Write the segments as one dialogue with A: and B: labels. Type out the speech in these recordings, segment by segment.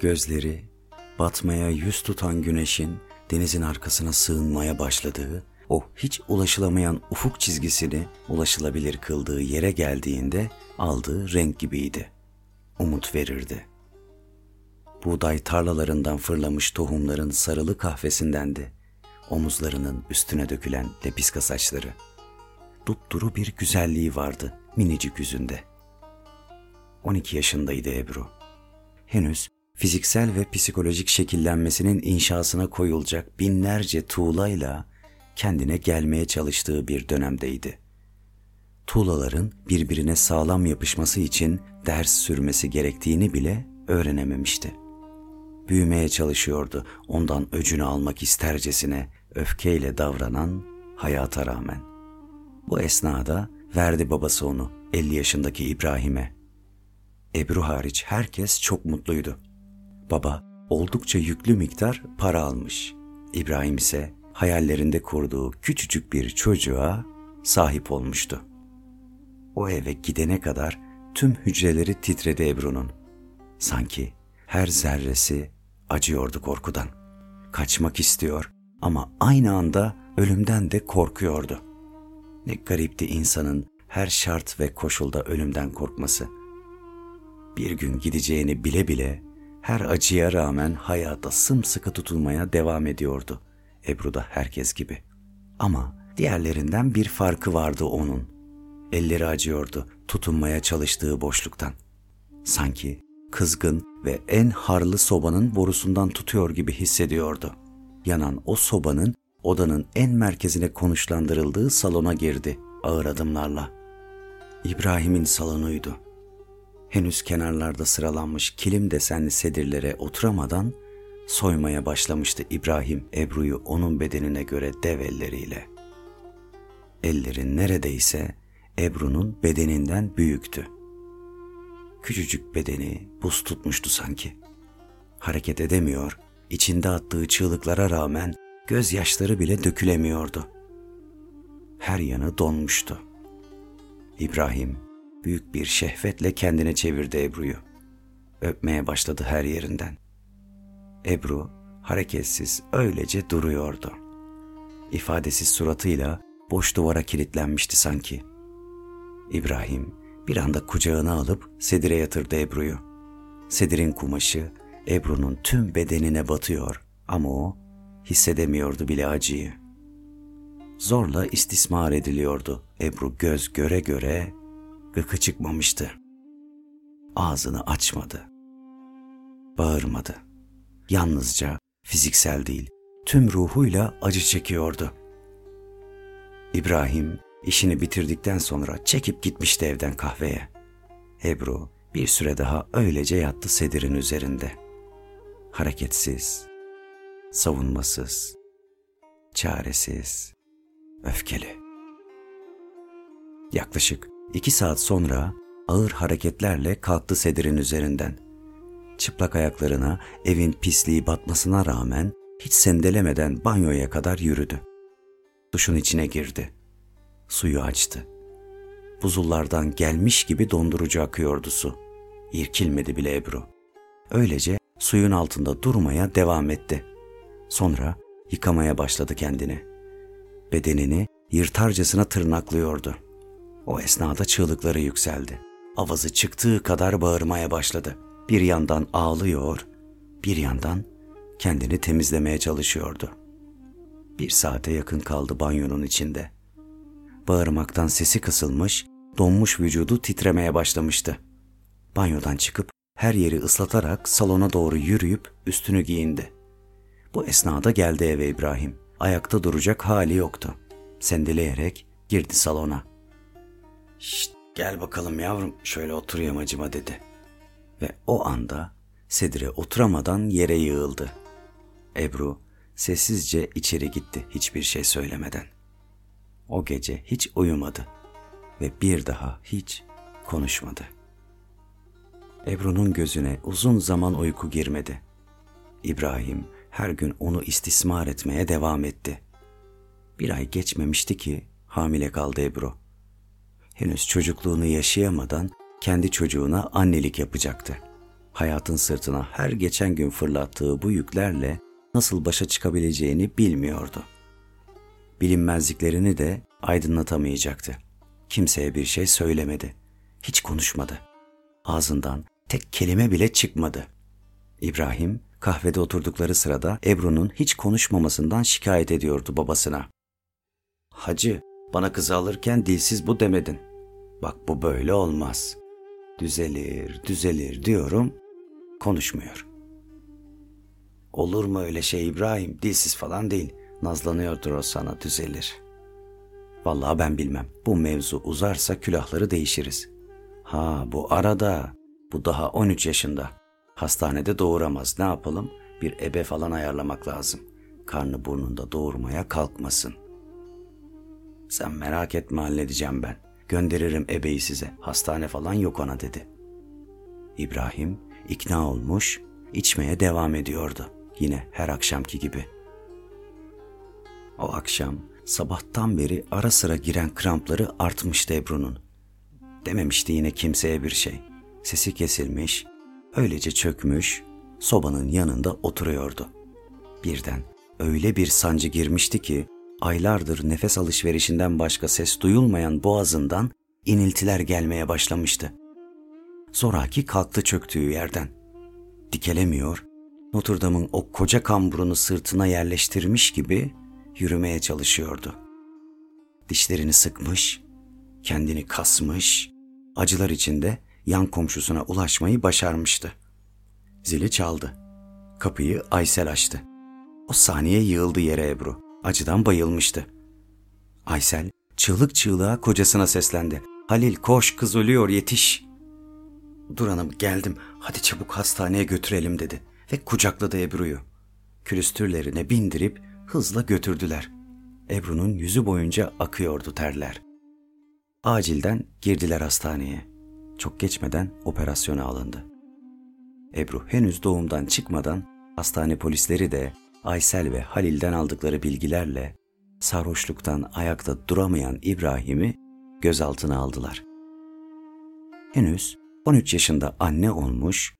A: Gözleri batmaya yüz tutan güneşin denizin arkasına sığınmaya başladığı, o hiç ulaşılamayan ufuk çizgisini ulaşılabilir kıldığı yere geldiğinde aldığı renk gibiydi. Umut verirdi. Buğday tarlalarından fırlamış tohumların sarılı kahvesindendi. Omuzlarının üstüne dökülen lepiska saçları. Dupduru bir güzelliği vardı minicik yüzünde. 12 yaşındaydı Ebru. Henüz fiziksel ve psikolojik şekillenmesinin inşasına koyulacak binlerce tuğlayla kendine gelmeye çalıştığı bir dönemdeydi. Tuğlaların birbirine sağlam yapışması için ders sürmesi gerektiğini bile öğrenememişti. Büyümeye çalışıyordu ondan öcünü almak istercesine öfkeyle davranan hayata rağmen. Bu esnada verdi babası onu 50 yaşındaki İbrahim'e. Ebru hariç herkes çok mutluydu. Baba oldukça yüklü miktar para almış. İbrahim ise hayallerinde kurduğu küçücük bir çocuğa sahip olmuştu. O eve gidene kadar tüm hücreleri titredi Ebru'nun. Sanki her zerresi acıyordu korkudan. Kaçmak istiyor ama aynı anda ölümden de korkuyordu. Ne garipti insanın her şart ve koşulda ölümden korkması. Bir gün gideceğini bile bile her acıya rağmen hayata sımsıkı tutulmaya devam ediyordu. Ebru da herkes gibi. Ama diğerlerinden bir farkı vardı onun. Elleri acıyordu tutunmaya çalıştığı boşluktan. Sanki kızgın ve en harlı sobanın borusundan tutuyor gibi hissediyordu. Yanan o sobanın odanın en merkezine konuşlandırıldığı salona girdi ağır adımlarla. İbrahim'in salonuydu. Henüz kenarlarda sıralanmış kilim desenli sedirlere oturamadan soymaya başlamıştı İbrahim Ebru'yu onun bedenine göre dev elleriyle. Elleri neredeyse Ebru'nun bedeninden büyüktü. Küçücük bedeni buz tutmuştu sanki. Hareket edemiyor, içinde attığı çığlıklara rağmen gözyaşları bile dökülemiyordu. Her yanı donmuştu. İbrahim büyük bir şehvetle kendine çevirdi Ebru'yu. Öpmeye başladı her yerinden. Ebru hareketsiz öylece duruyordu. İfadesiz suratıyla boş duvara kilitlenmişti sanki. İbrahim bir anda kucağına alıp sedire yatırdı Ebru'yu. Sedirin kumaşı Ebru'nun tüm bedenine batıyor ama o hissedemiyordu bile acıyı. Zorla istismar ediliyordu Ebru göz göre göre gıkı çıkmamıştı. Ağzını açmadı. Bağırmadı. Yalnızca fiziksel değil, tüm ruhuyla acı çekiyordu. İbrahim işini bitirdikten sonra çekip gitmişti evden kahveye. Ebru bir süre daha öylece yattı sedirin üzerinde. Hareketsiz, savunmasız, çaresiz, öfkeli. Yaklaşık iki saat sonra ağır hareketlerle kalktı sedirin üzerinden. Çıplak ayaklarına evin pisliği batmasına rağmen hiç sendelemeden banyoya kadar yürüdü. Duşun içine girdi. Suyu açtı. Buzullardan gelmiş gibi dondurucu akıyordu su. İrkilmedi bile Ebru. Öylece suyun altında durmaya devam etti. Sonra yıkamaya başladı kendini. Bedenini yırtarcasına tırnaklıyordu. O esnada çığlıkları yükseldi. Avazı çıktığı kadar bağırmaya başladı. Bir yandan ağlıyor, bir yandan kendini temizlemeye çalışıyordu. Bir saate yakın kaldı banyonun içinde. Bağırmaktan sesi kısılmış, donmuş vücudu titremeye başlamıştı. Banyodan çıkıp her yeri ıslatarak salona doğru yürüyüp üstünü giyindi. Bu esnada geldi eve İbrahim. Ayakta duracak hali yoktu. Sendeleyerek girdi salona. Şşt gel bakalım yavrum şöyle otur yamacıma dedi. Ve o anda Sedire oturamadan yere yığıldı. Ebru sessizce içeri gitti hiçbir şey söylemeden. O gece hiç uyumadı ve bir daha hiç konuşmadı. Ebru'nun gözüne uzun zaman uyku girmedi. İbrahim her gün onu istismar etmeye devam etti. Bir ay geçmemişti ki hamile kaldı Ebru. Henüz çocukluğunu yaşayamadan kendi çocuğuna annelik yapacaktı. hayatın sırtına her geçen gün fırlattığı bu yüklerle nasıl başa çıkabileceğini bilmiyordu. Bilinmezliklerini de aydınlatamayacaktı. Kimseye bir şey söylemedi. Hiç konuşmadı. Ağzından tek kelime bile çıkmadı. İbrahim kahvede oturdukları sırada Ebru'nun hiç konuşmamasından şikayet ediyordu babasına. Hacı, bana kızı alırken dilsiz bu demedin. Bak bu böyle olmaz. Düzelir, düzelir diyorum, konuşmuyor. Olur mu öyle şey İbrahim? Dilsiz falan değil. Nazlanıyordur o sana, düzelir. Vallahi ben bilmem. Bu mevzu uzarsa külahları değişiriz. Ha bu arada, bu daha 13 yaşında. Hastanede doğuramaz. Ne yapalım? Bir ebe falan ayarlamak lazım. Karnı burnunda doğurmaya kalkmasın. Sen merak etme halledeceğim ben. Gönderirim ebeyi size. Hastane falan yok ona dedi. İbrahim ikna olmuş, içmeye devam ediyordu. Yine her akşamki gibi. O akşam sabahtan beri ara sıra giren krampları artmıştı Ebru'nun. Dememişti yine kimseye bir şey. Sesi kesilmiş, öylece çökmüş, sobanın yanında oturuyordu. Birden öyle bir sancı girmişti ki aylardır nefes alışverişinden başka ses duyulmayan boğazından iniltiler gelmeye başlamıştı. Zoraki kalktı çöktüğü yerden. Dikelemiyor, Notre Dame'ın o koca kamburunu sırtına yerleştirmiş gibi yürümeye çalışıyordu. Dişlerini sıkmış, kendini kasmış, acılar içinde yan komşusuna ulaşmayı başarmıştı. Zili çaldı. Kapıyı Aysel açtı. O saniye yığıldı yere Ebru. Acıdan bayılmıştı. Aysel çığlık çığlığa kocasına seslendi. Halil koş kız ölüyor yetiş. Dur hanım geldim hadi çabuk hastaneye götürelim dedi ve kucakladı Ebru'yu. Külüstürlerine bindirip hızla götürdüler. Ebru'nun yüzü boyunca akıyordu terler. Acilden girdiler hastaneye. Çok geçmeden operasyona alındı. Ebru henüz doğumdan çıkmadan hastane polisleri de Aysel ve Halil'den aldıkları bilgilerle sarhoşluktan ayakta duramayan İbrahim'i gözaltına aldılar. Henüz 13 yaşında anne olmuş,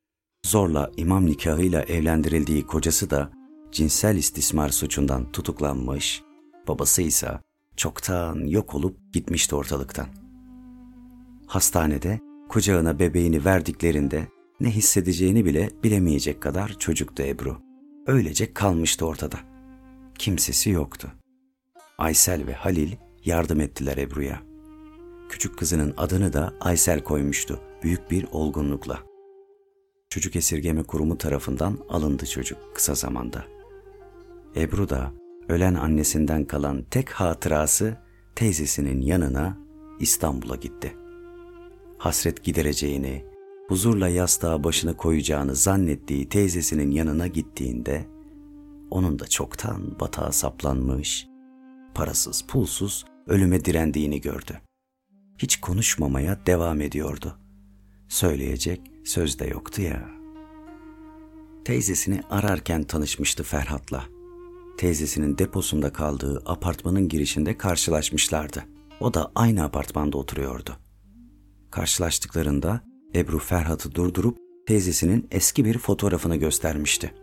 A: zorla imam nikahıyla evlendirildiği kocası da cinsel istismar suçundan tutuklanmış, babası ise çoktan yok olup gitmişti ortalıktan. Hastanede kucağına bebeğini verdiklerinde ne hissedeceğini bile bilemeyecek kadar çocuktu Ebru. Öylece kalmıştı ortada. Kimsesi yoktu. Aysel ve Halil yardım ettiler Ebru'ya. Küçük kızının adını da Aysel koymuştu büyük bir olgunlukla. Çocuk Esirgeme Kurumu tarafından alındı çocuk kısa zamanda. Ebru da ölen annesinden kalan tek hatırası teyzesinin yanına İstanbul'a gitti. Hasret gidereceğini, huzurla yastığa başını koyacağını zannettiği teyzesinin yanına gittiğinde onun da çoktan batağa saplanmış, parasız pulsuz ölüme direndiğini gördü. Hiç konuşmamaya devam ediyordu. Söyleyecek söz de yoktu ya. Teyzesini ararken tanışmıştı Ferhat'la. Teyzesinin deposunda kaldığı apartmanın girişinde karşılaşmışlardı. O da aynı apartmanda oturuyordu. Karşılaştıklarında Ebru Ferhat'ı durdurup teyzesinin eski bir fotoğrafını göstermişti.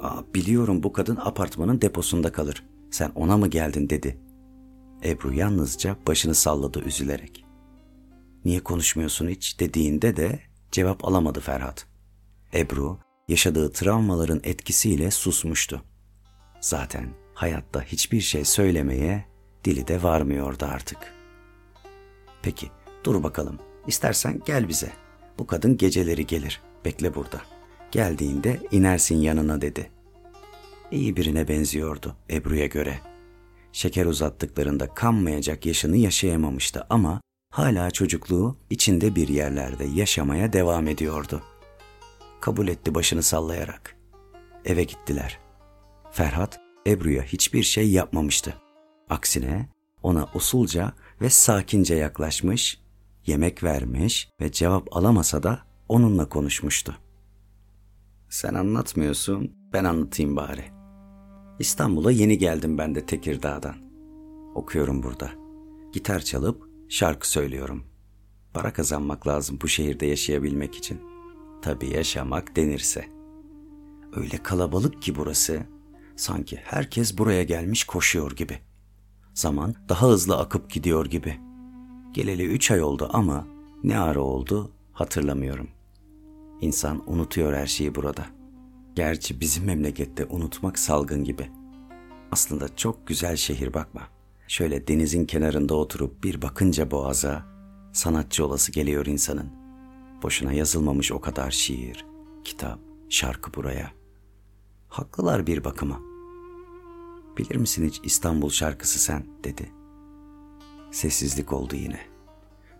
A: Aa, biliyorum bu kadın apartmanın deposunda kalır. Sen ona mı geldin dedi. Ebru yalnızca başını salladı üzülerek. Niye konuşmuyorsun hiç dediğinde de cevap alamadı Ferhat. Ebru yaşadığı travmaların etkisiyle susmuştu. Zaten hayatta hiçbir şey söylemeye dili de varmıyordu artık. Peki dur bakalım istersen gel bize. Bu kadın geceleri gelir bekle burada. Geldiğinde inersin yanına dedi. İyi birine benziyordu Ebru'ya göre. Şeker uzattıklarında kanmayacak yaşını yaşayamamıştı ama hala çocukluğu içinde bir yerlerde yaşamaya devam ediyordu. Kabul etti başını sallayarak. Eve gittiler. Ferhat Ebru'ya hiçbir şey yapmamıştı. Aksine ona usulca ve sakince yaklaşmış, yemek vermiş ve cevap alamasa da onunla konuşmuştu. Sen anlatmıyorsun, ben anlatayım bari. İstanbul'a yeni geldim ben de Tekirdağ'dan. Okuyorum burada. Gitar çalıp şarkı söylüyorum. Para kazanmak lazım bu şehirde yaşayabilmek için. Tabii yaşamak denirse. Öyle kalabalık ki burası. Sanki herkes buraya gelmiş koşuyor gibi. Zaman daha hızlı akıp gidiyor gibi. Geleli üç ay oldu ama ne ara oldu hatırlamıyorum. İnsan unutuyor her şeyi burada. Gerçi bizim memlekette unutmak salgın gibi. Aslında çok güzel şehir bakma. Şöyle denizin kenarında oturup bir bakınca boğaza sanatçı olası geliyor insanın. Boşuna yazılmamış o kadar şiir, kitap, şarkı buraya. Haklılar bir bakıma. Bilir misin hiç İstanbul şarkısı sen dedi. Sessizlik oldu yine.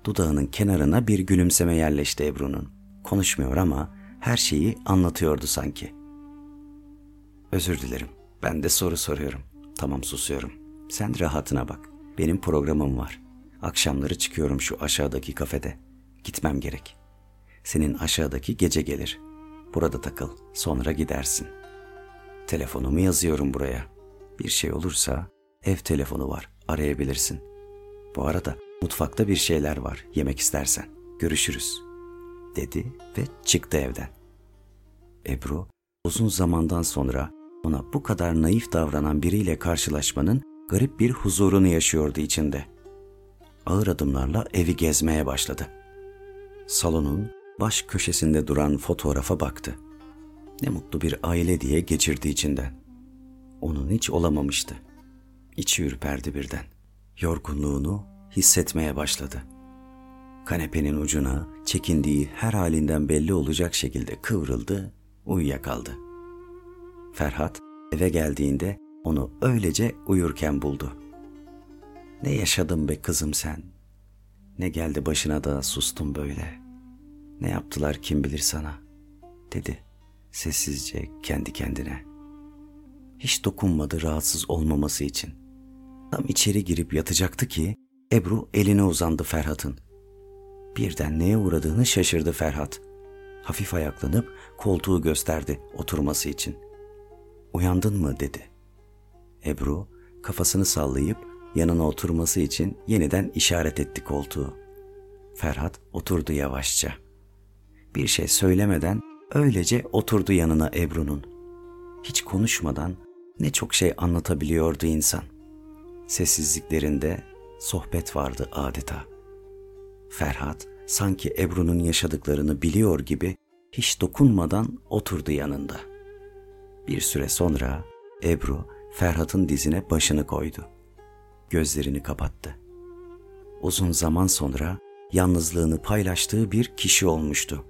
A: Dudağının kenarına bir gülümseme yerleşti Ebru'nun. Konuşmuyor ama her şeyi anlatıyordu sanki. Özür dilerim. Ben de soru soruyorum. Tamam susuyorum. Sen rahatına bak. Benim programım var. Akşamları çıkıyorum şu aşağıdaki kafede. Gitmem gerek. Senin aşağıdaki gece gelir. Burada takıl. Sonra gidersin. Telefonumu yazıyorum buraya. Bir şey olursa ev telefonu var. Arayabilirsin. Bu arada mutfakta bir şeyler var. Yemek istersen. Görüşürüz. Dedi ve çıktı evden. Ebru uzun zamandan sonra ona bu kadar naif davranan biriyle karşılaşmanın garip bir huzurunu yaşıyordu içinde. Ağır adımlarla evi gezmeye başladı. Salonun baş köşesinde duran fotoğrafa baktı. Ne mutlu bir aile diye geçirdi içinden. Onun hiç olamamıştı. İçi ürperdi birden. Yorgunluğunu hissetmeye başladı. Kanepenin ucuna çekindiği her halinden belli olacak şekilde kıvrıldı, uyuyakaldı. Ferhat eve geldiğinde onu öylece uyurken buldu. Ne yaşadın be kızım sen? Ne geldi başına da sustun böyle? Ne yaptılar kim bilir sana? dedi sessizce kendi kendine. Hiç dokunmadı rahatsız olmaması için. Tam içeri girip yatacaktı ki Ebru eline uzandı Ferhat'ın. Birden neye uğradığını şaşırdı Ferhat. Hafif ayaklanıp koltuğu gösterdi oturması için. Uyandın mı dedi. Ebru kafasını sallayıp yanına oturması için yeniden işaret etti koltuğu. Ferhat oturdu yavaşça. Bir şey söylemeden öylece oturdu yanına Ebru'nun. Hiç konuşmadan ne çok şey anlatabiliyordu insan. Sessizliklerinde sohbet vardı adeta. Ferhat sanki Ebru'nun yaşadıklarını biliyor gibi hiç dokunmadan oturdu yanında. Bir süre sonra Ebru Ferhat'ın dizine başını koydu. Gözlerini kapattı. Uzun zaman sonra yalnızlığını paylaştığı bir kişi olmuştu.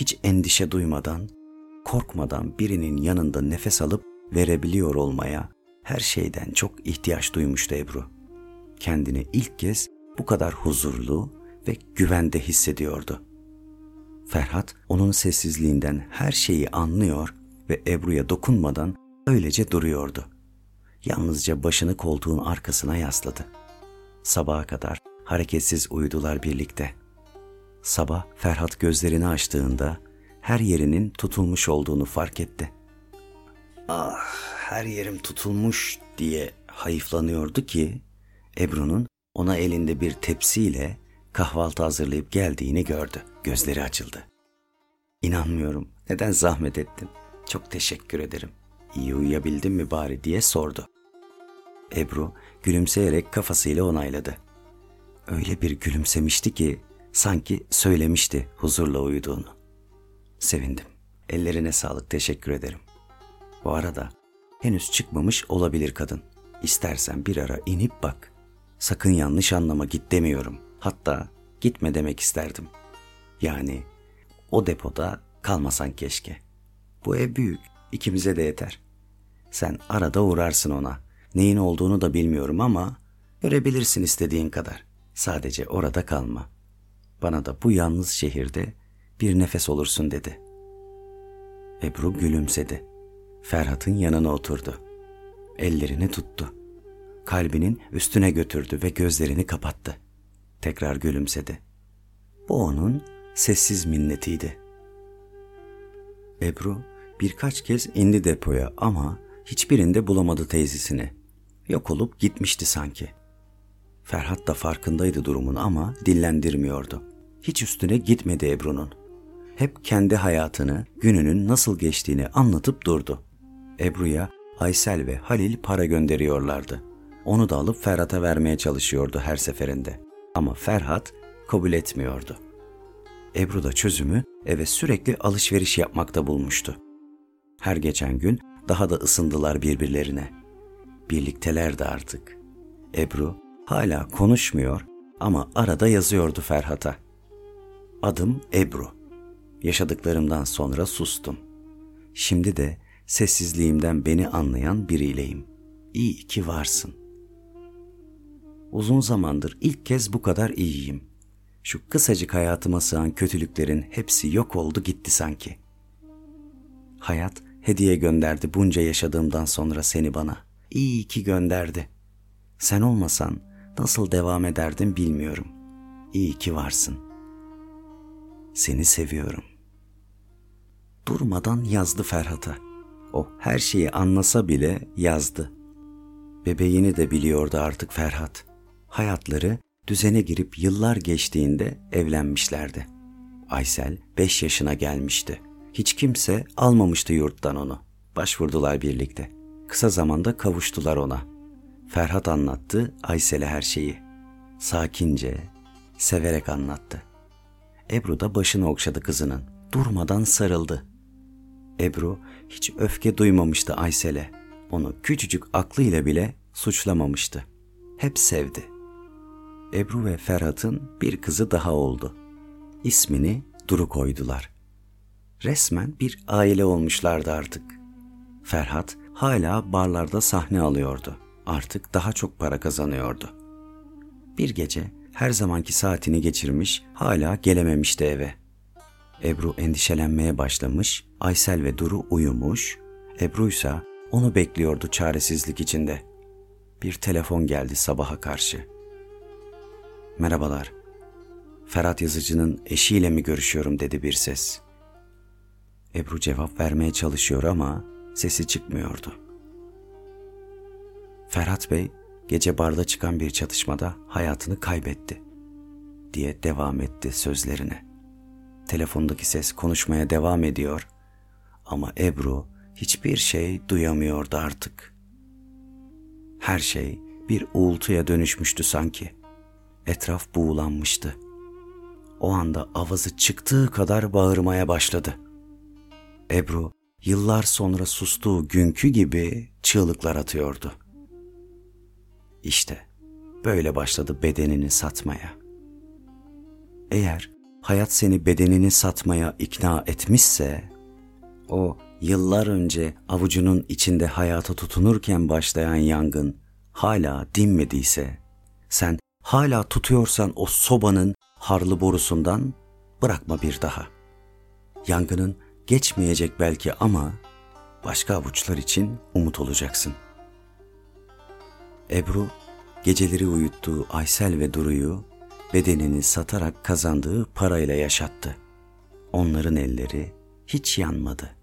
A: Hiç endişe duymadan, korkmadan birinin yanında nefes alıp verebiliyor olmaya her şeyden çok ihtiyaç duymuştu Ebru. Kendini ilk kez bu kadar huzurlu ve güvende hissediyordu. Ferhat onun sessizliğinden her şeyi anlıyor ve Ebru'ya dokunmadan öylece duruyordu. Yalnızca başını koltuğun arkasına yasladı. Sabaha kadar hareketsiz uyudular birlikte. Sabah Ferhat gözlerini açtığında her yerinin tutulmuş olduğunu fark etti. Ah her yerim tutulmuş diye hayıflanıyordu ki Ebru'nun ona elinde bir tepsiyle kahvaltı hazırlayıp geldiğini gördü. Gözleri açıldı. İnanmıyorum. Neden zahmet ettin? Çok teşekkür ederim. İyi uyuyabildin mi bari diye sordu. Ebru gülümseyerek kafasıyla onayladı. Öyle bir gülümsemişti ki sanki söylemişti huzurla uyuduğunu. Sevindim. Ellerine sağlık teşekkür ederim. Bu arada henüz çıkmamış olabilir kadın. İstersen bir ara inip bak. Sakın yanlış anlama git demiyorum. Hatta gitme demek isterdim. Yani o depoda kalmasan keşke. Bu ev büyük, ikimize de yeter. Sen arada uğrarsın ona. Neyin olduğunu da bilmiyorum ama görebilirsin istediğin kadar. Sadece orada kalma. Bana da bu yalnız şehirde bir nefes olursun dedi. Ebru gülümsedi. Ferhat'ın yanına oturdu. Ellerini tuttu. Kalbinin üstüne götürdü ve gözlerini kapattı. Tekrar gülümsedi. Bu onun sessiz minnetiydi. Ebru birkaç kez indi depoya ama hiçbirinde bulamadı teyzesini. Yok olup gitmişti sanki. Ferhat da farkındaydı durumun ama dillendirmiyordu. Hiç üstüne gitmedi Ebru'nun. hep kendi hayatını, gününün nasıl geçtiğini anlatıp durdu. Ebru'ya Aysel ve Halil para gönderiyorlardı. Onu da alıp Ferhat'a vermeye çalışıyordu her seferinde. Ama Ferhat kabul etmiyordu. Ebru da çözümü eve sürekli alışveriş yapmakta bulmuştu. Her geçen gün daha da ısındılar birbirlerine. Birliktelerdi artık. Ebru hala konuşmuyor ama arada yazıyordu Ferhat'a. Adım Ebru. Yaşadıklarımdan sonra sustum. Şimdi de sessizliğimden beni anlayan biriyleyim. İyi ki varsın. Uzun zamandır ilk kez bu kadar iyiyim. Şu kısacık hayatıma sığan kötülüklerin hepsi yok oldu gitti sanki. Hayat hediye gönderdi bunca yaşadığımdan sonra seni bana. İyi ki gönderdi. Sen olmasan nasıl devam ederdim bilmiyorum. İyi ki varsın. Seni seviyorum. Durmadan yazdı Ferhat'a. O her şeyi anlasa bile yazdı. Bebeğini de biliyordu artık Ferhat. Hayatları düzene girip yıllar geçtiğinde evlenmişlerdi. Aysel 5 yaşına gelmişti. Hiç kimse almamıştı yurttan onu. Başvurdular birlikte. Kısa zamanda kavuştular ona. Ferhat anlattı Aysel'e her şeyi. Sakince, severek anlattı. Ebru da başını okşadı kızının. Durmadan sarıldı. Ebru hiç öfke duymamıştı Aysel'e. Onu küçücük aklıyla bile suçlamamıştı. Hep sevdi. Ebru ve Ferhat'ın bir kızı daha oldu. İsmini Duru koydular. Resmen bir aile olmuşlardı artık. Ferhat hala barlarda sahne alıyordu. Artık daha çok para kazanıyordu. Bir gece her zamanki saatini geçirmiş, hala gelememişti eve. Ebru endişelenmeye başlamış, Aysel ve Duru uyumuş, Ebru ise onu bekliyordu çaresizlik içinde. Bir telefon geldi sabaha karşı. Merhabalar. Ferhat yazıcının eşiyle mi görüşüyorum dedi bir ses. Ebru cevap vermeye çalışıyor ama sesi çıkmıyordu. Ferhat Bey gece barda çıkan bir çatışmada hayatını kaybetti diye devam etti sözlerine. Telefondaki ses konuşmaya devam ediyor ama Ebru hiçbir şey duyamıyordu artık. Her şey bir uğultuya dönüşmüştü sanki. Etraf buğulanmıştı. O anda avazı çıktığı kadar bağırmaya başladı. Ebru yıllar sonra sustuğu günkü gibi çığlıklar atıyordu. İşte böyle başladı bedenini satmaya. Eğer hayat seni bedenini satmaya ikna etmişse, o yıllar önce avucunun içinde hayata tutunurken başlayan yangın hala dinmediyse, sen hala tutuyorsan o sobanın harlı borusundan bırakma bir daha. Yangının geçmeyecek belki ama başka avuçlar için umut olacaksın. Ebru geceleri uyuttuğu Aysel ve Duru'yu bedenini satarak kazandığı parayla yaşattı. Onların elleri hiç yanmadı.''